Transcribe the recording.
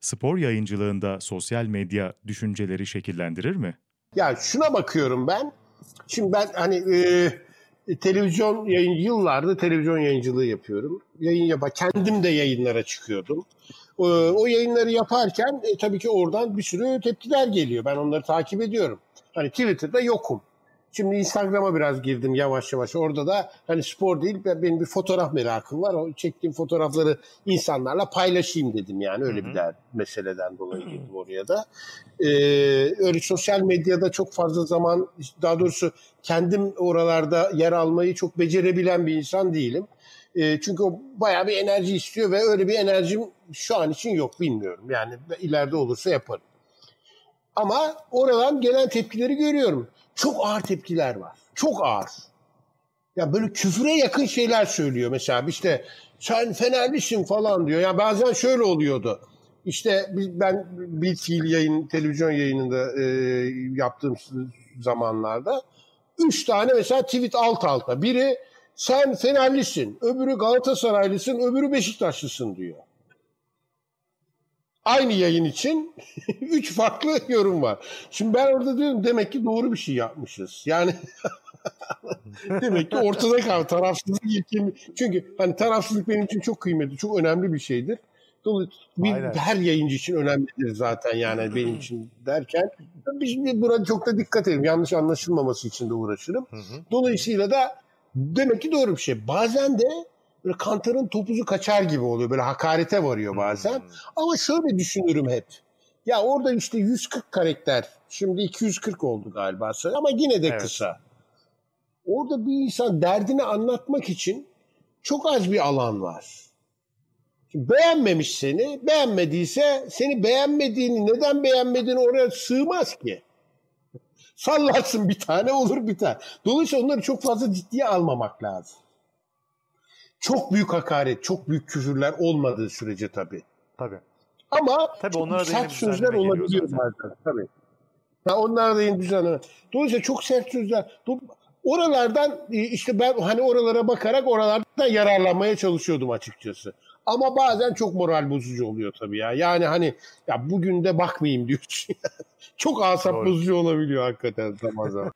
spor yayıncılığında sosyal medya düşünceleri şekillendirir mi? Ya şuna bakıyorum ben. Şimdi ben hani e, televizyon yayın yıllardır televizyon yayıncılığı yapıyorum. Yayın yapa kendim de yayınlara çıkıyordum. E, o yayınları yaparken e, tabii ki oradan bir sürü tepkiler geliyor. Ben onları takip ediyorum. Hani Twitter'da yokum. Şimdi Instagram'a biraz girdim yavaş yavaş. Orada da hani spor değil benim bir fotoğraf merakım var. O çektiğim fotoğrafları insanlarla paylaşayım dedim yani. Öyle bir der, meseleden dolayı girdim oraya da. Ee, öyle sosyal medyada çok fazla zaman daha doğrusu kendim oralarda yer almayı çok becerebilen bir insan değilim. E, çünkü o bayağı bir enerji istiyor ve öyle bir enerjim şu an için yok bilmiyorum. Yani ileride olursa yaparım. Ama oradan gelen tepkileri görüyorum. Çok ağır tepkiler var. Çok ağır. Ya böyle küfüre yakın şeyler söylüyor mesela. İşte sen Fenerlisin falan diyor. Ya bazen şöyle oluyordu. İşte ben bir fiil yayın, televizyon yayınında e, yaptığım zamanlarda üç tane mesela tweet alt alta. Biri sen Fenerlisin, öbürü Galatasaraylısın, öbürü Beşiktaşlısın diyor aynı yayın için üç farklı yorum var. Şimdi ben orada diyorum demek ki doğru bir şey yapmışız. Yani demek ki ortada kal tarafsızlık ilkemi. Çünkü hani tarafsızlık benim için çok kıymetli, çok önemli bir şeydir. Dolayısıyla her yayıncı için önemlidir zaten yani benim için derken. Biz burada çok da dikkat edelim. Yanlış anlaşılmaması için de uğraşırım. Dolayısıyla da demek ki doğru bir şey. Bazen de böyle kantarın topuzu kaçar gibi oluyor. Böyle hakarete varıyor bazen. Hmm. Ama şöyle düşünürüm hep. Ya orada işte 140 karakter. Şimdi 240 oldu galiba. Ama yine de evet. kısa. Orada bir insan derdini anlatmak için çok az bir alan var. Beğenmemiş seni. Beğenmediyse seni beğenmediğini, neden beğenmediğini oraya sığmaz ki. Sallarsın bir tane olur bir tane. Dolayısıyla onları çok fazla ciddiye almamak lazım. Çok büyük hakaret, çok büyük küfürler olmadığı sürece tabii. Tabii. Ama tabii onlara sert sözler olabiliyor bazen. Tabii. Ya onlar da yeni düzenleme. Dolayısıyla çok sert sözler. Oralardan e, işte ben hani oralara bakarak oralardan yararlanmaya çalışıyordum açıkçası. Ama bazen çok moral bozucu oluyor tabii ya. Yani hani ya bugün de bakmayayım diyorsun. çok asap Doğru. bozucu olabiliyor hakikaten zaman zaman.